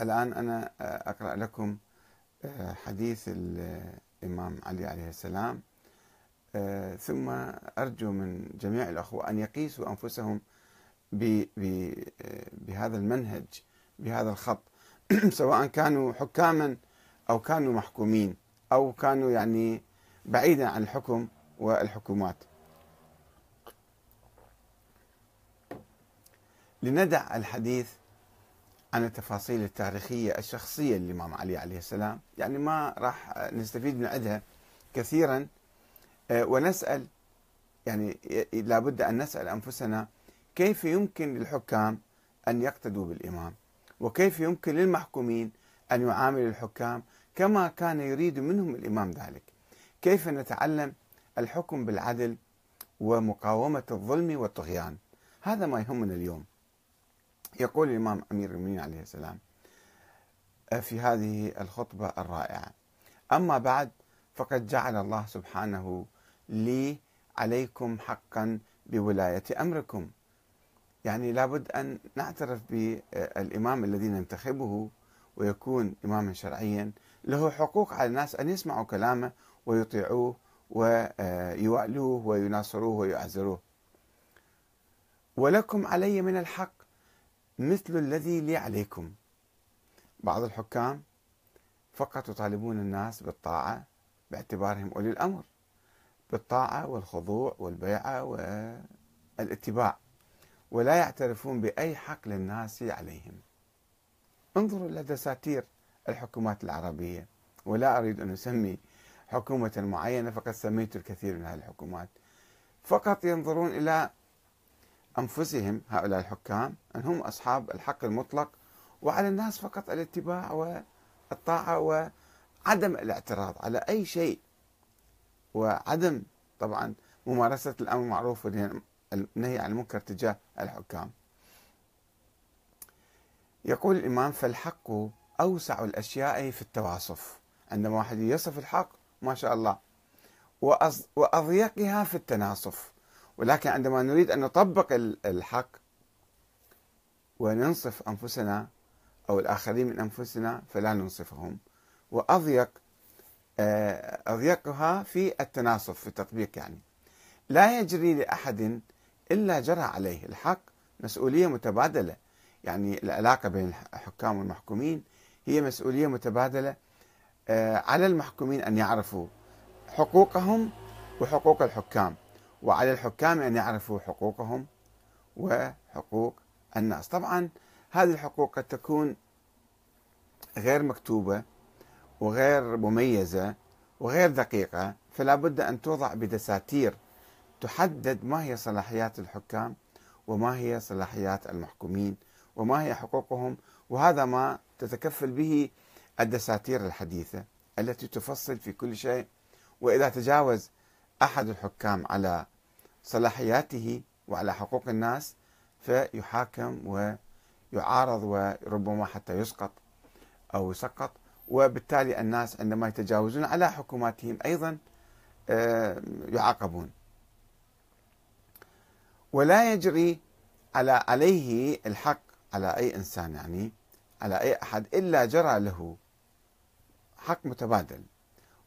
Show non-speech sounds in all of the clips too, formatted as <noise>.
الآن أنا أقرأ لكم حديث الإمام علي عليه السلام ثم أرجو من جميع الأخوة أن يقيسوا أنفسهم بهذا المنهج بهذا الخط <clears throat> سواء كانوا حكاما أو كانوا محكومين أو كانوا يعني بعيدا عن الحكم والحكومات. لندع الحديث عن التفاصيل التاريخية الشخصية للإمام علي عليه السلام. يعني ما راح نستفيد من عندها كثيرا. آه، ونسأل يعني لابد أن نسأل أنفسنا كيف يمكن للحكام أن يقتدوا بالإمام؟ وكيف يمكن للمحكومين أن يعاملوا الحكام كما كان يريد منهم الإمام ذلك؟ كيف نتعلم الحكم بالعدل ومقاومة الظلم والطغيان؟ هذا ما يهمنا اليوم. يقول الإمام أمير المؤمنين عليه السلام في هذه الخطبة الرائعة أما بعد فقد جعل الله سبحانه لي عليكم حقا بولاية أمركم. يعني لابد أن نعترف بالإمام الذي ننتخبه ويكون إماما شرعيا له حقوق على الناس أن يسمعوا كلامه ويطيعوه ويوالوه ويناصروه ويعزروه ولكم علي من الحق مثل الذي لي عليكم. بعض الحكام فقط يطالبون الناس بالطاعة باعتبارهم أولي الأمر بالطاعة والخضوع والبيعة والاتباع ولا يعترفون بأي حق للناس عليهم. انظروا إلى دساتير الحكومات العربية ولا أريد أن أسمي حكومة معينة فقد سميت الكثير من هذه الحكومات. فقط ينظرون إلى أنفسهم هؤلاء الحكام أن هم أصحاب الحق المطلق وعلى الناس فقط الاتباع والطاعة وعدم الاعتراض على أي شيء. وعدم طبعا ممارسة الأمر المعروف والنهي عن المنكر تجاه الحكام. يقول الإمام فالحق أوسع الأشياء في التواصف. عندما واحد يصف الحق ما شاء الله وأضيقها في التناصف. ولكن عندما نريد أن نطبق الحق وننصف أنفسنا أو الآخرين من أنفسنا فلا ننصفهم. وأضيق آه، أضيقها في التناصف في التطبيق يعني. لا يجري لأحد إلا جرى عليه الحق مسؤولية متبادلة. يعني العلاقة بين الحكام والمحكومين هي مسؤولية متبادلة آه، على المحكومين أن يعرفوا حقوقهم وحقوق الحكام. وعلى الحكام أن يعرفوا حقوقهم وحقوق الناس. طبعا هذه الحقوق قد تكون غير مكتوبة وغير مميزة وغير دقيقة فلا بد أن توضع بدساتير تحدد ما هي صلاحيات الحكام وما هي صلاحيات المحكومين وما هي حقوقهم وهذا ما تتكفل به الدساتير الحديثة التي تفصل في كل شيء. وإذا تجاوز أحد الحكام على صلاحياته وعلى حقوق الناس فيحاكم ويعارض وربما حتى يسقط أو يسقط. وبالتالي الناس عندما يتجاوزون على حكوماتهم أيضا آه، يعاقبون. ولا يجري على عليه الحق على أي إنسان يعني على أي أحد إلا جرى له حق متبادل.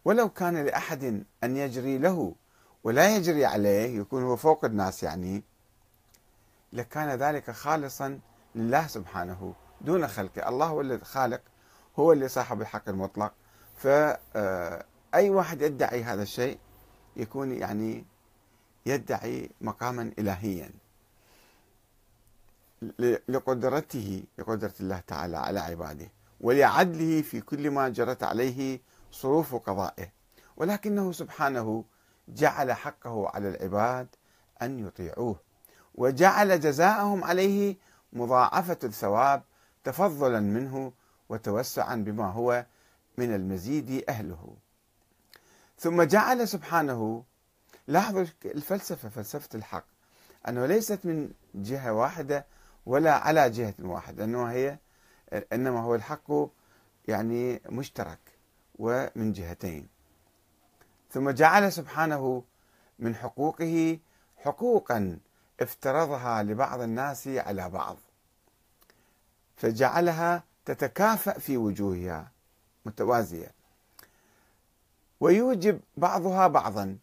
ولو كان لأحد أن يجري له ولا يجري عليه يكون هو فوق الناس يعني لكان ذلك خالصا لله سبحانه دون خلقه. الله هو اللي خالق هو اللي صاحب الحق المطلق. فأي آه، واحد يدعي هذا الشيء يكون يعني يدعي مقاما إلهيا. لقدرته لقدرة الله تعالى على عباده ولعدله في كل ما جرت عليه صروف قضائه. ولكنه سبحانه جعل حقه على العباد أن يطيعوه وجعل جزاءهم عليه مضاعفة الثواب تفضلا منه وتوسعا بما هو من المزيد أهله. ثم جعل سبحانه لاحظوا الفلسفة فلسفة الحق أنه ليست من جهة واحدة ولا على جهة واحدة انه هي إنما هو الحق يعني مشترك ومن جهتين. ثم جعل سبحانه من حقوقه حقوقا افترضها لبعض الناس على بعض فجعلها تتكافأ في وجوهها متوازية. ويوجب بعضها بعضا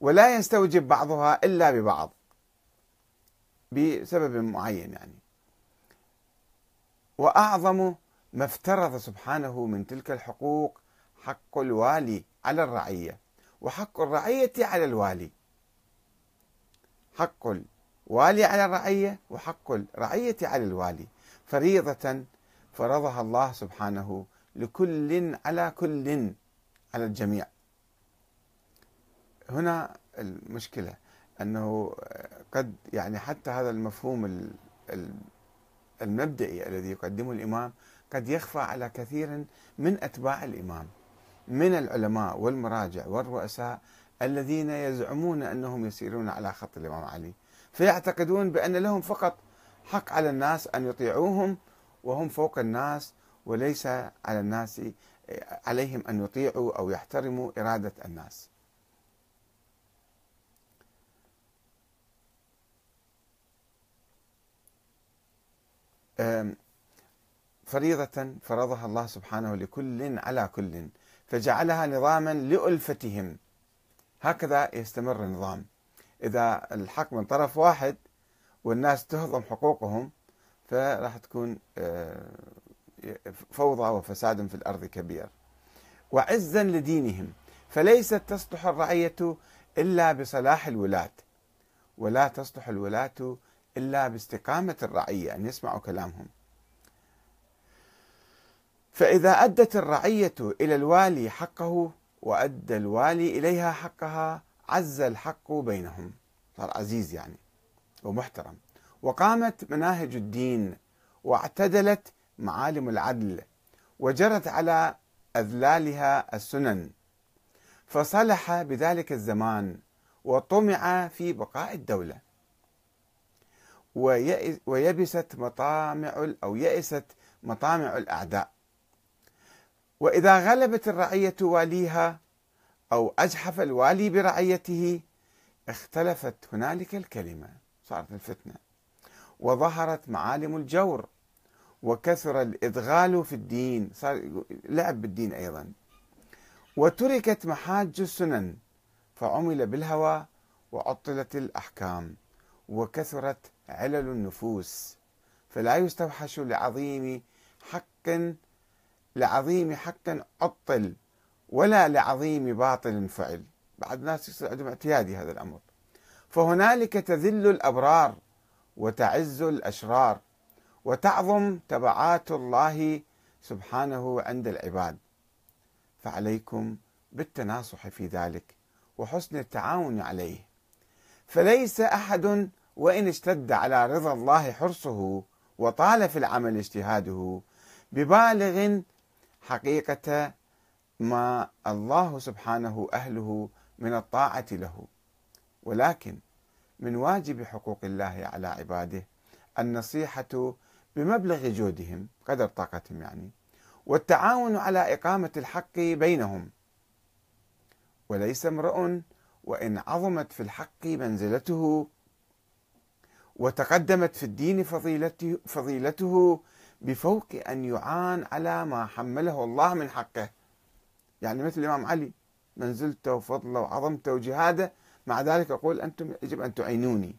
ولا يستوجب بعضها إلا ببعض بسبب معين يعني. وأعظم ما افترض سبحانه من تلك الحقوق حق الوالي على الرعية. وحق الرعية على الوالي. حق الوالي على الرعية وحق الرعية على الوالي. فريضة فرضها الله سبحانه لكل على كل على الجميع. هنا المشكلة أنه قد يعني حتى هذا المفهوم المبدئي الذي يقدمه الإمام قد يخفى على كثير من أتباع الإمام. من العلماء والمراجع والرؤساء الذين يزعمون أنهم يسيرون على خط الإمام علي. فيعتقدون بأن لهم فقط حق على الناس أن يطيعوهم وهم فوق الناس وليس على الناس عليهم أن يطيعوا أو يحترموا إرادة الناس. فريضة فرضها الله سبحانه لكل على كل. فجعلها نظاما لألفتهم. هكذا يستمر النظام. إذا الحق من طرف واحد والناس تهضم حقوقهم فراح تكون آه، فوضى وفساد في الأرض كبير. وعزا لدينهم. فليست تصلح الرعية إلا بصلاح الولاة ولا تصلح الولاة إلا باستقامة الرعية أن يسمعوا كلامهم. فإذا أدت الرعية إلى الوالي حقه وأدى الوالي إليها حقها عز الحق بينهم. صار عزيز يعني ومحترم. وقامت مناهج الدين واعتدلت معالم العدل وجرت على أذلالها السنن. فصلح بذلك الزمان وطمع في بقاء الدولة. ويبست مطامع أو يئست مطامع الأعداء. وإذا غلبت الرعية واليها أو أجحف الوالي برعيته اختلفت هنالك الكلمة صارت الفتنة. وظهرت معالم الجور وكثر الإدغال في الدين صار لعب بالدين أيضا. وتركت محاج السنن فعمل بالهوى وعطلت الأحكام. وكثرت علل النفوس فلا يستوحش لعظيم حق لعظيم حق عطل ولا لعظيم باطل فعل. بعض الناس يصير عندهم اعتيادي هذا الأمر. فهنالك تذل الأبرار وتعز الأشرار وتعظم تبعات الله سبحانه عند العباد. فعليكم بالتناصح في ذلك وحسن التعاون عليه. فليس أحد وإن اشتد على رضا الله حرصه وطال في العمل اجتهاده ببالغ حقيقة ما الله سبحانه أهله من الطاعة له. ولكن من واجب حقوق الله على عباده النصيحة بمبلغ جودهم قدر طاقتهم يعني والتعاون على إقامة الحق بينهم. وليس امرؤ وإن عظمت في الحق منزلته وتقدمت في الدين فضيلته, فضيلته بفوق أن يعان على ما حمله الله من حقه. يعني مثل الإمام علي منزلته وفضله وعظمته وجهاده مع ذلك يقول أنتم يجب أن تعينوني.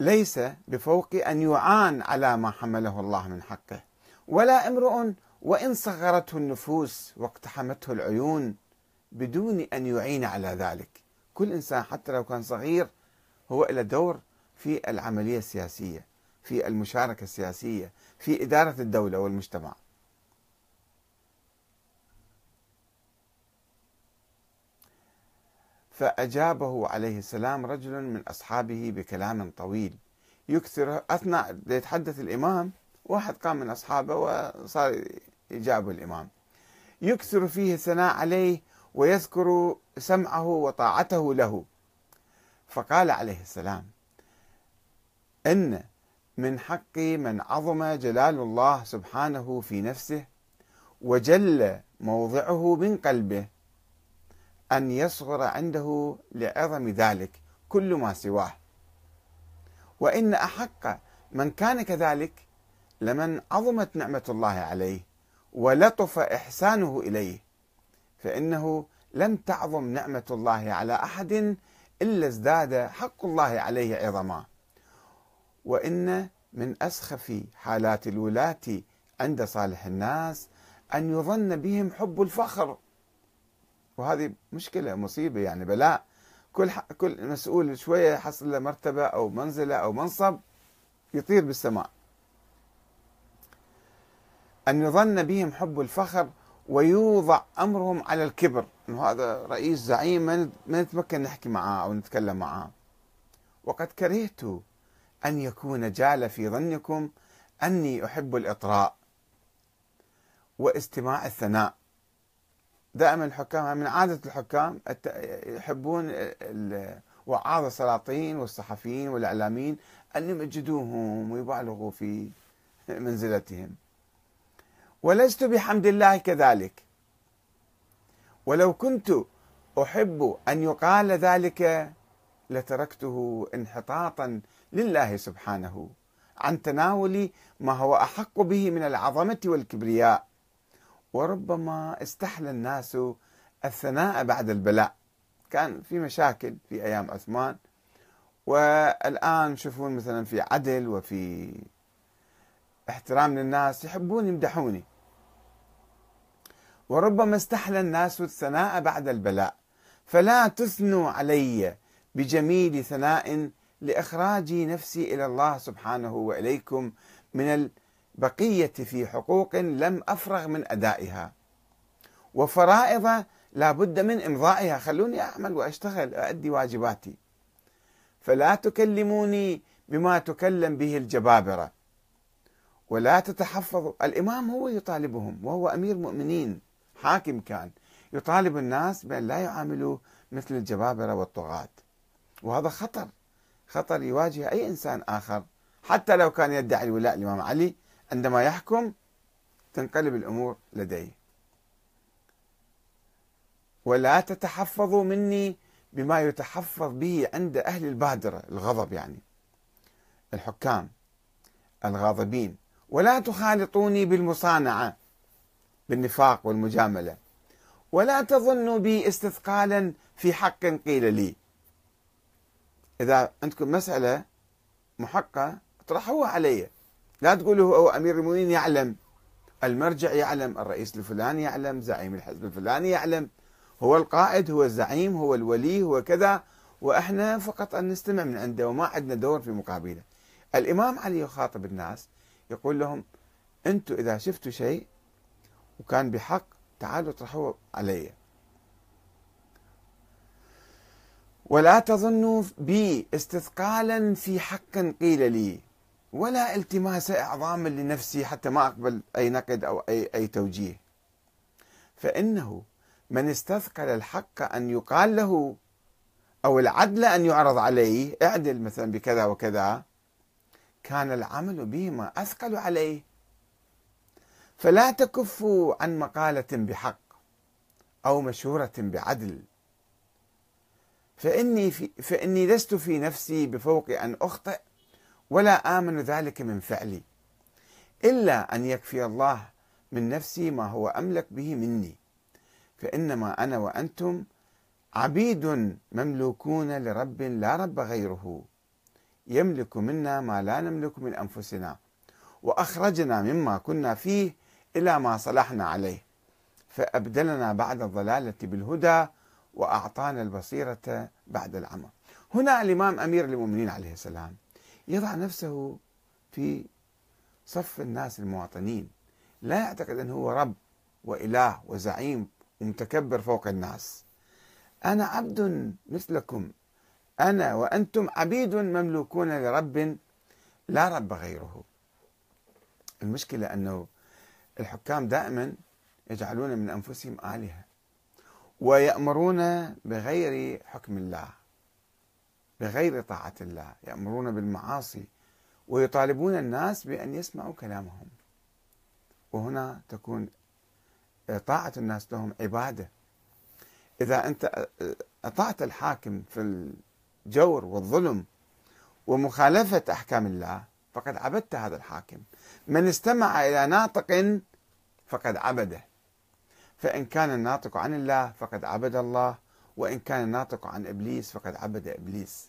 ليس بفوق أن يعان على ما حمله الله من حقه. ولا امرؤ وإن صغرته النفوس واقتحمته العيون بدون أن يعين على ذلك. كل إنسان حتى لو كان صغير هو له دور في العملية السياسية. في المشاركة السياسية في إدارة الدولة والمجتمع. فأجابه عليه السلام رجل من أصحابه بكلام طويل يكثر أثناء يتحدث الإمام واحد قام من أصحابه وصار يجابه الإمام. يكثر فيه الثناء عليه ويذكر سمعه وطاعته له. فقال عليه السلام إن من حق من عظم جلال الله سبحانه في نفسه وجل موضعه من قلبه أن يصغر عنده لعظم ذلك كل ما سواه. وإن أحق من كان كذلك لمن عظمت نعمة الله عليه ولطف إحسانه إليه فإنه لم تعظم نعمة الله على أحد إلا ازداد حق الله عليه عظما. وإن من أسخف حالات الولاة عند صالح الناس أن يظن بهم حب الفخر. وهذه مشكلة مصيبة يعني بلاء. كل كل مسؤول شوية يحصل له مرتبة أو منزلة أو منصب يطير بالسماء. أن يظن بهم حب الفخر ويوضع أمرهم على الكبر. أنه هذا رئيس زعيم ما نتمكن نحكي معه أو نتكلم معه وقد كرهت أن يكون جال في ظنكم أني أحب الإطراء واستماع الثناء. دائما الحكام من عادة الحكام يحبون وعاظ السلاطين والصحفيين والإعلاميين أن يمجدوهم ويبالغوا في منزلتهم. ولست بحمد الله كذلك. ولو كنت أحب أن يقال ذلك لتركته انحطاطا لله سبحانه عن تناول ما هو أحق به من العظمة والكبرياء. وربما استحلى الناس الثناء بعد البلاء. كان في مشاكل في أيام عثمان. والآن شوفون مثلا في عدل وفي احترام للناس يحبون يمدحوني. وربما استحلى الناس الثناء بعد البلاء. فلا تثنوا علي بجميل ثناء لإخراج نفسي إلى الله سبحانه وإليكم من البقية في حقوق لم أفرغ من أدائها. وفرائض لا بد من إمضائها. خلوني أعمل وأشتغل أأدي واجباتي. فلا تكلموني بما تكلم به الجبابرة. ولا تتحفظوا الإمام هو يطالبهم وهو أمير مؤمنين حاكم كان. يطالب الناس بأن لا يعاملوا مثل الجبابرة والطغاة. وهذا خطر. خطر يواجه أي إنسان آخر. حتى لو كان يدعي الولاء الإمام علي عندما يحكم تنقلب الأمور لديه. ولا تتحفظوا مني بما يتحفظ به عند أهل البادرة الغضب يعني. الحكام الغاضبين. ولا تخالطوني بالمصانعة بالنفاق والمجاملة. ولا تظنوا بي استثقالا في حق قيل لي. إذا عندكم مسألة محقة اطرحوها علي. لا تقولوا هو أمير المؤمنين يعلم. المرجع يعلم الرئيس الفلاني يعلم زعيم الحزب الفلاني يعلم. هو القائد هو الزعيم هو الولي هو كذا. وإحنا فقط أن نستمع من عنده وما عندنا دور في مقابله. الإمام علي يخاطب الناس يقول لهم أنتم إذا شفتوا شيء وكان بحق تعالوا اطرحوه علي. ولا تظنوا بي استثقالا في حق قيل لي ولا التماس أعظام لنفسي حتى ما أقبل أي نقد أو أي أي توجيه. فإنه من استثقل الحق أن يقال له أو العدل أن يعرض عليه اعدل مثلا بكذا وكذا كان العمل بهما أثقل عليه. فلا تكفوا عن مقالة بحق أو مشورة بعدل. فإني, في فإني لست في نفسي بفوق أن أخطئ ولا آمن ذلك من فعلي إلا أن يكفي الله من نفسي ما هو أملك به مني. فإنما أنا وأنتم عبيد مملوكون لرب لا رب غيره يملك منا ما لا نملك من أنفسنا وأخرجنا مما كنا فيه إلى ما صلحنا عليه. فأبدلنا بعد الضلالة بالهدى وأعطانا البصيرة بعد العمى. هنا الإمام أمير المؤمنين عليه السلام يضع نفسه في صف الناس المواطنين. لا يعتقد أنه هو رب وإله وزعيم ومتكبر فوق الناس. أنا عبد مثلكم. أنا وأنتم عبيد مملوكون لرب لا رب غيره. المشكلة أنه الحكام دائما يجعلون من أنفسهم آلهة. ويأمرون بغير حكم الله بغير طاعة الله. يأمرون بالمعاصي ويطالبون الناس بأن يسمعوا كلامهم. وهنا تكون طاعة الناس لهم عبادة. إذا أنت أطعت الحاكم في الجور والظلم ومخالفة أحكام الله فقد عبدت هذا الحاكم. من استمع إلى ناطق فقد عبده. فإن كان الناطق عن الله فقد عبد الله وإن كان الناطق عن إبليس فقد عبد إبليس.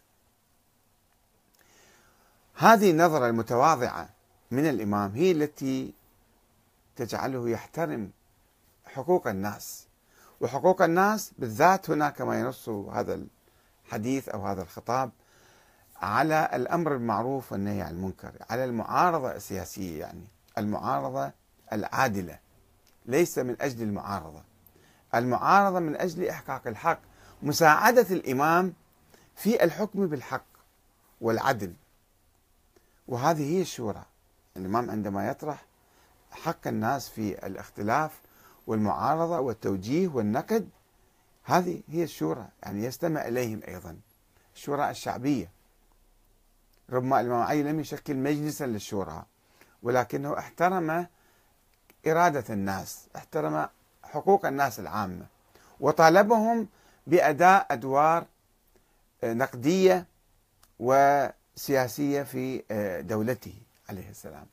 هذه النظرة المتواضعة من الإمام هي التي تجعله يحترم حقوق الناس وحقوق الناس بالذات هنا كما ينص هذا الحديث أو هذا الخطاب على الأمر بالمعروف والنهي عن المنكر على المعارضة السياسية يعني المعارضة العادلة. ليس من أجل المعارضة. المعارضة من أجل إحقاق الحق. مساعدة الإمام في الحكم بالحق والعدل. وهذه هي الشورى. الإمام عندما يطرح حق الناس في الاختلاف والمعارضة والتوجيه والنقد هذه هي الشورى. يعني يستمع إليهم أيضا. الشورى الشعبية. ربما الإمام علي لم يشكل مجلسا للشورى ولكنه احترم إرادة الناس احترم حقوق الناس العامة وطالبهم بأداء أدوار نقدية وسياسية في دولته عليه السلام.